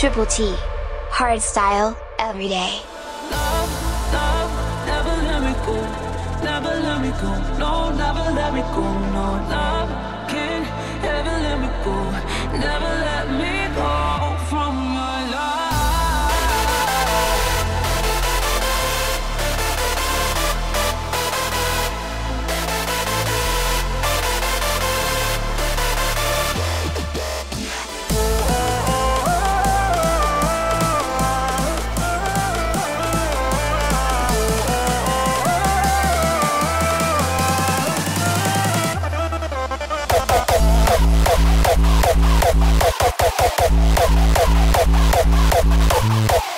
Triple T. Hardstyle, every day. Never let me go. Never let me go. No, never let me go. No, love can never let me go. Never let me go Thank you.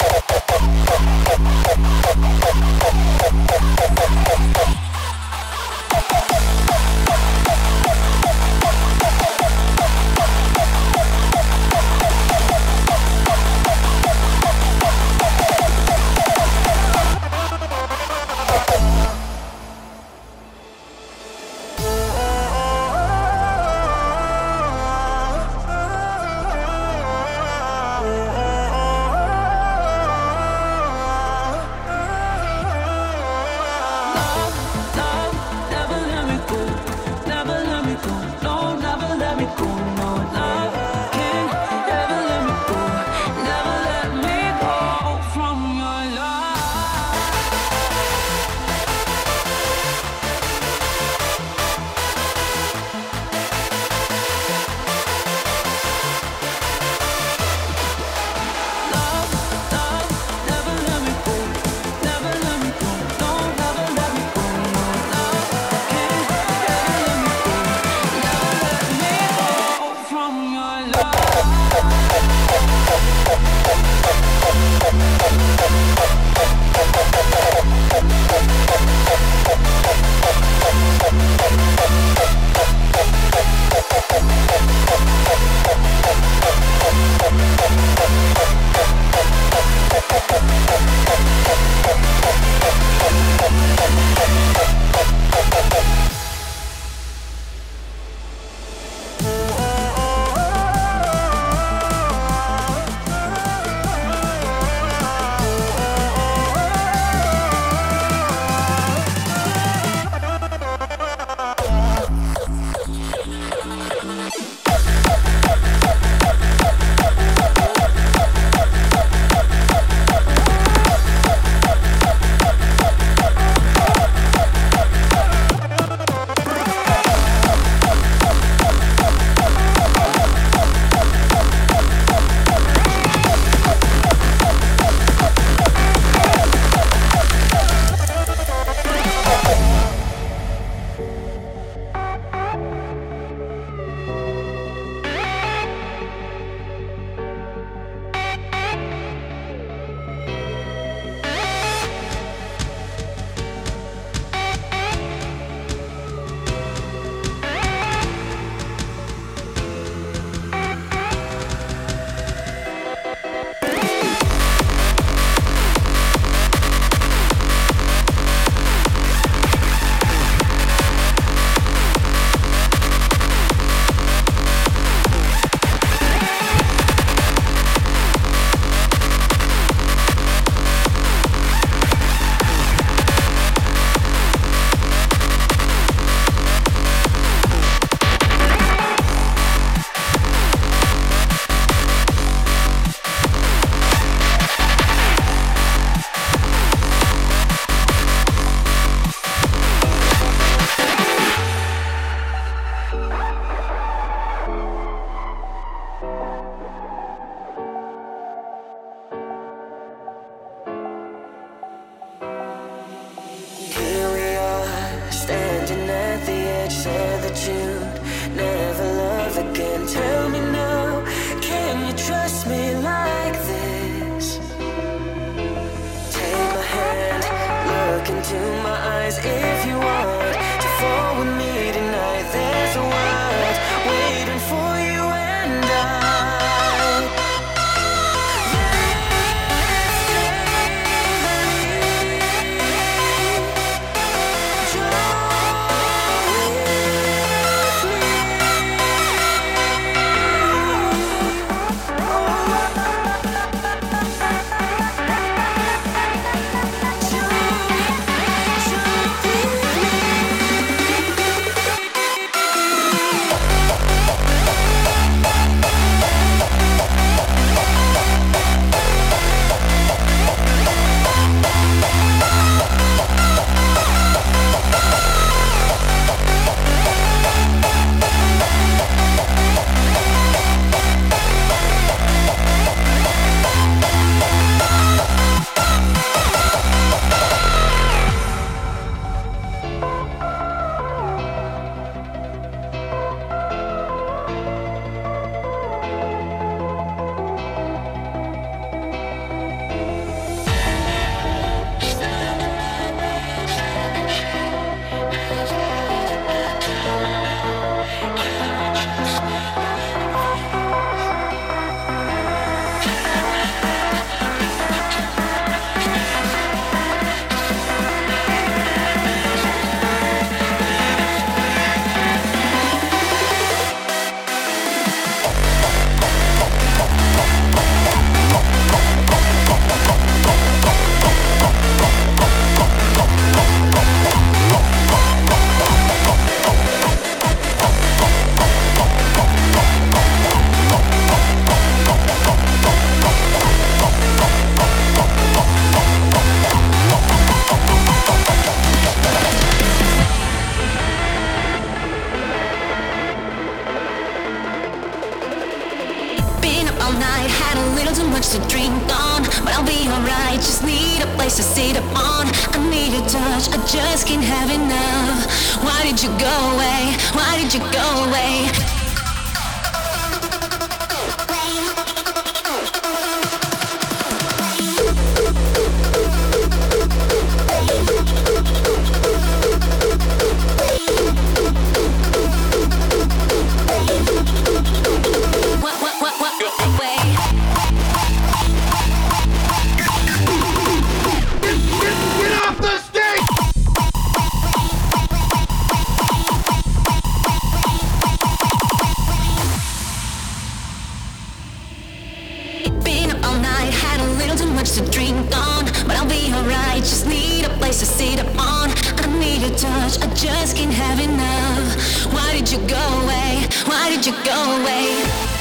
much to drink on, but I'll be alright. Just need a place to sit upon. I need a touch, I just can't have enough. Why did you go away? Why did you go away?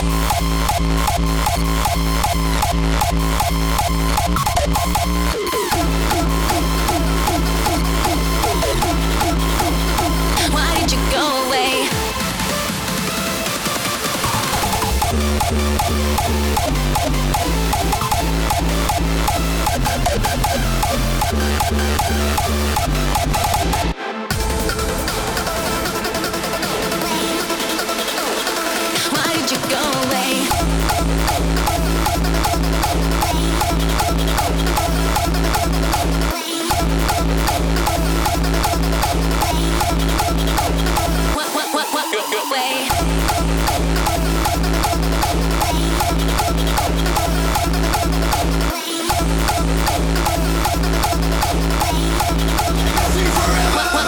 Why did you. go away?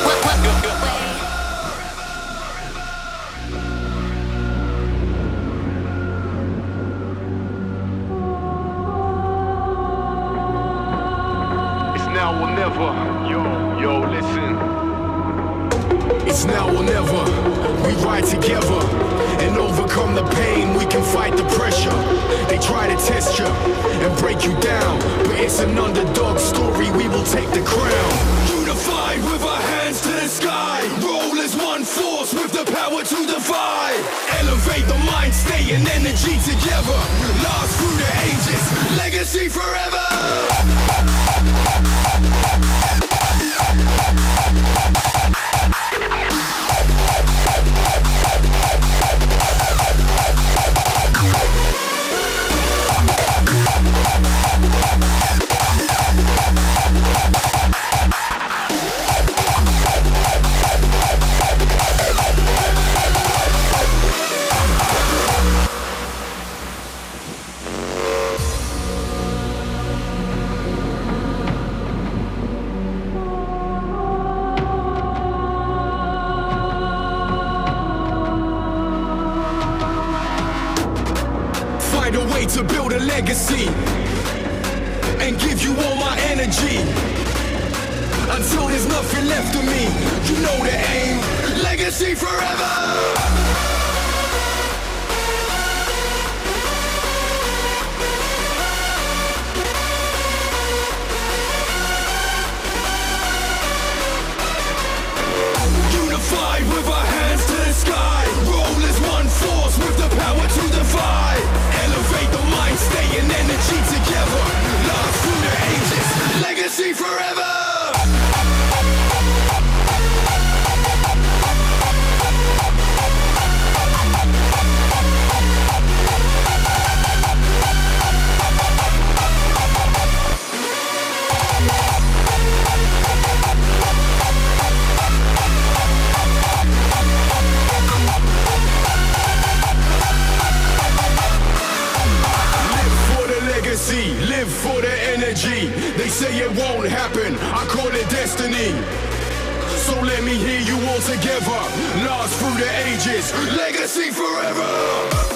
What, what, break you down. But it's an underdog story, we will take the crown. Unified with our hands to the sky. Roll as one force with the power to divide. Elevate the mind state and energy together. Last through the ages, legacy forever. Legacy forever! Unified with our hands to the sky. Roll as one force with the power to divide. Elevate the mind, stay in energy together. Love through the ages, legacy forever. say it won't happen. I call it destiny. So let me hear you all together. lost through the ages, legacy forever.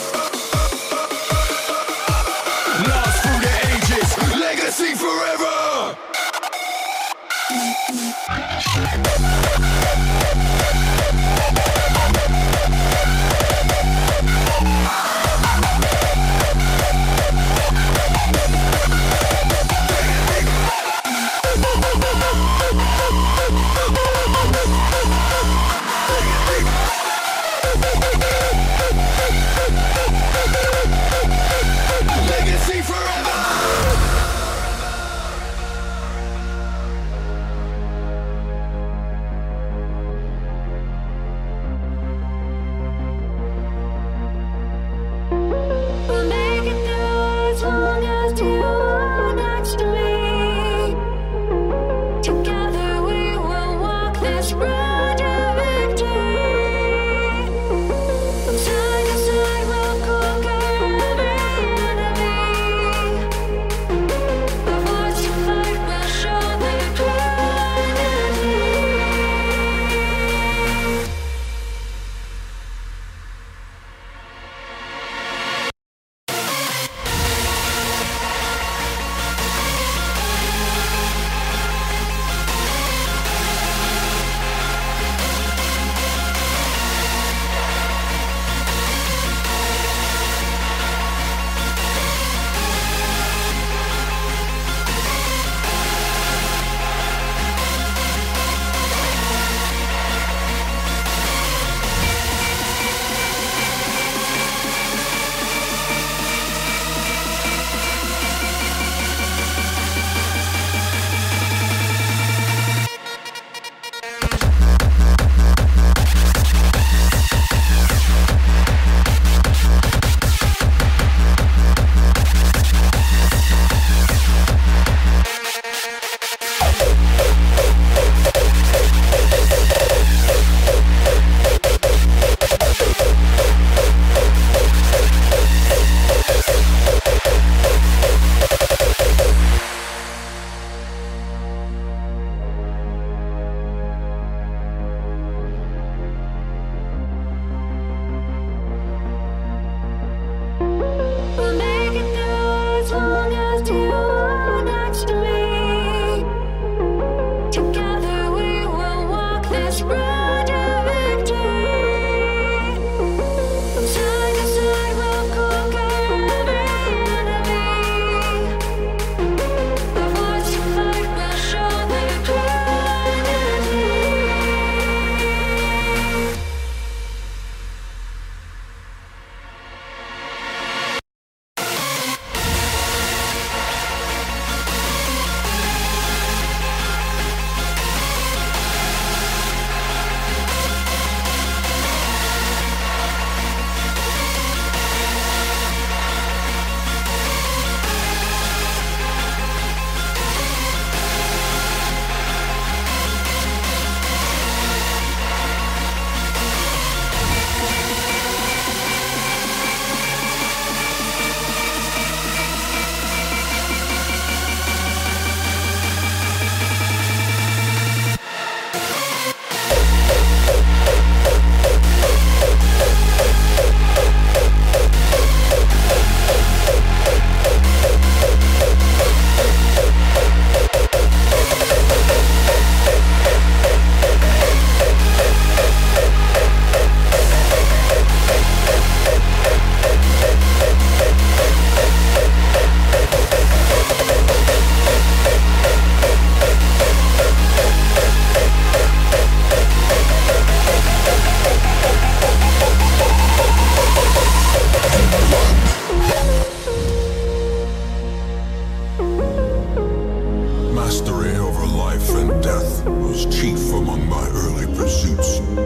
was chief among my early pursuits.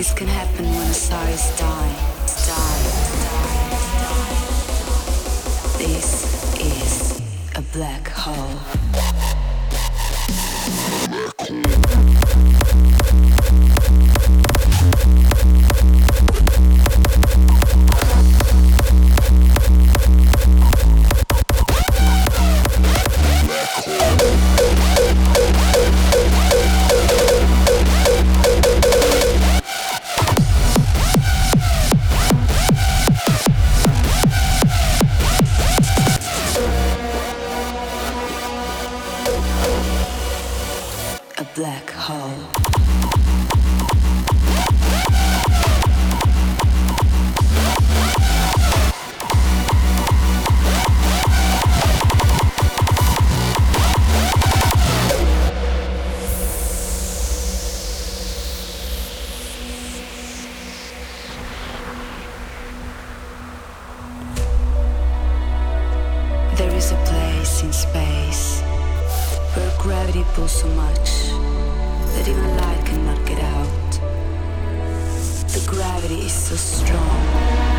This can happen when a size die, die, die. This is a black hole. in space where gravity pulls so much that even light cannot get out. The gravity is so strong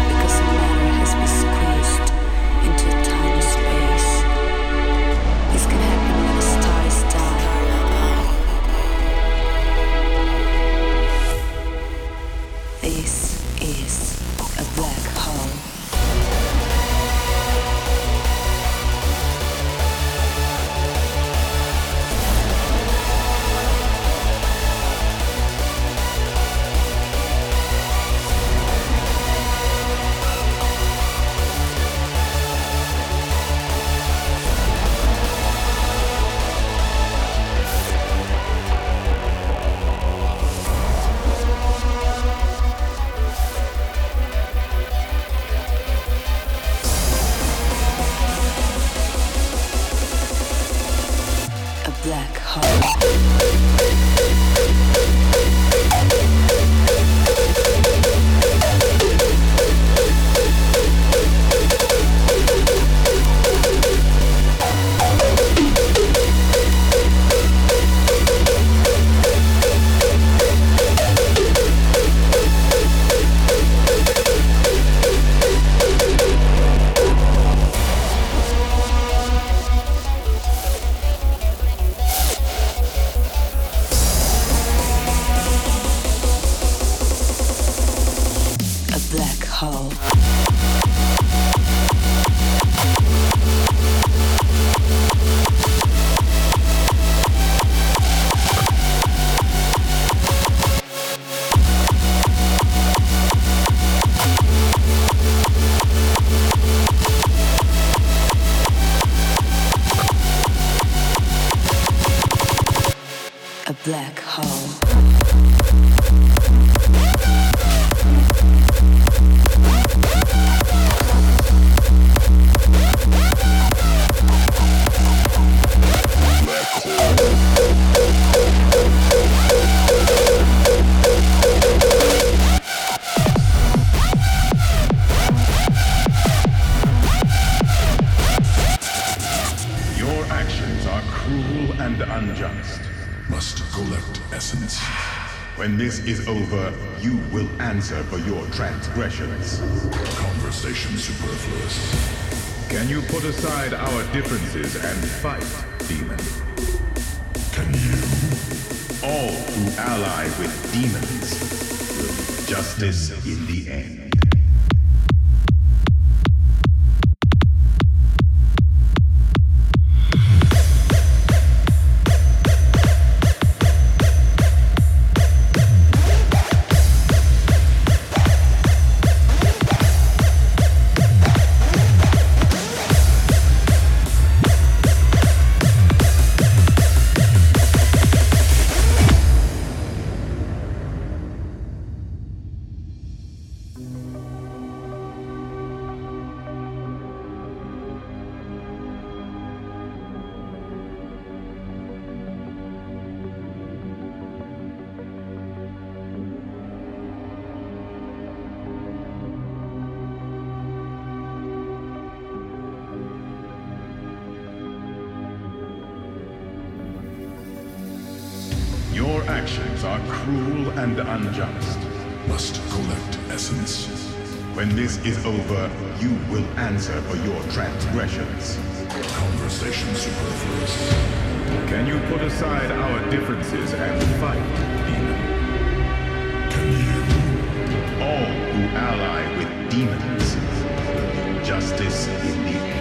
because matter has been squeezed into black hole. This is over, you will answer for your transgressions. Conversation superfluous. Can you put aside our differences and fight, demon? Can you? All who ally with demons will justice in the answer for your transgressions. Conversation superfluous. Can you put aside our differences and fight, demon? Can you? All who ally with demons justice in the end.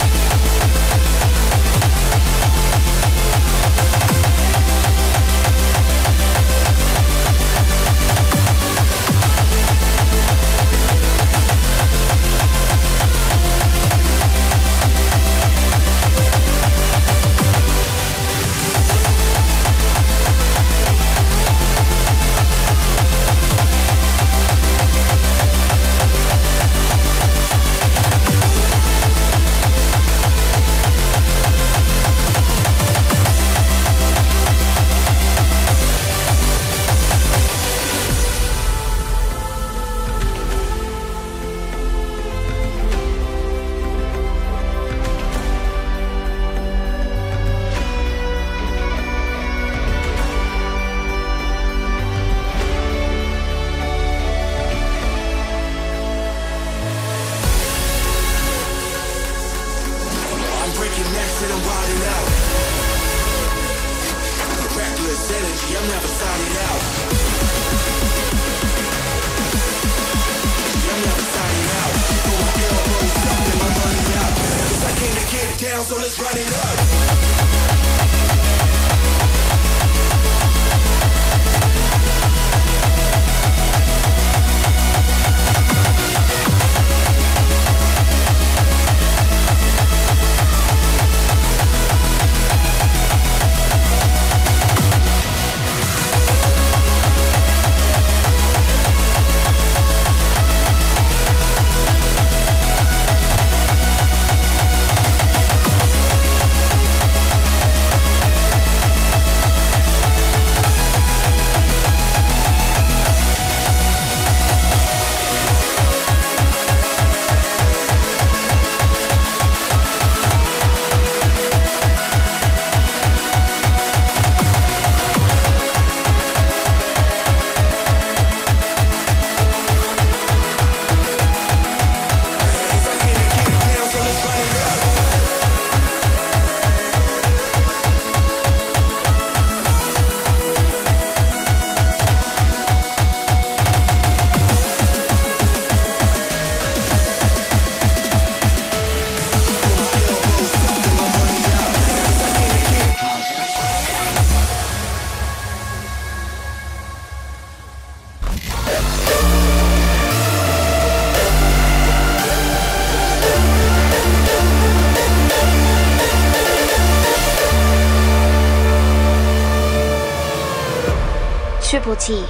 T.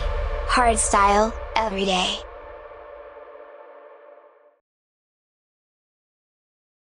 Hardstyle, every day.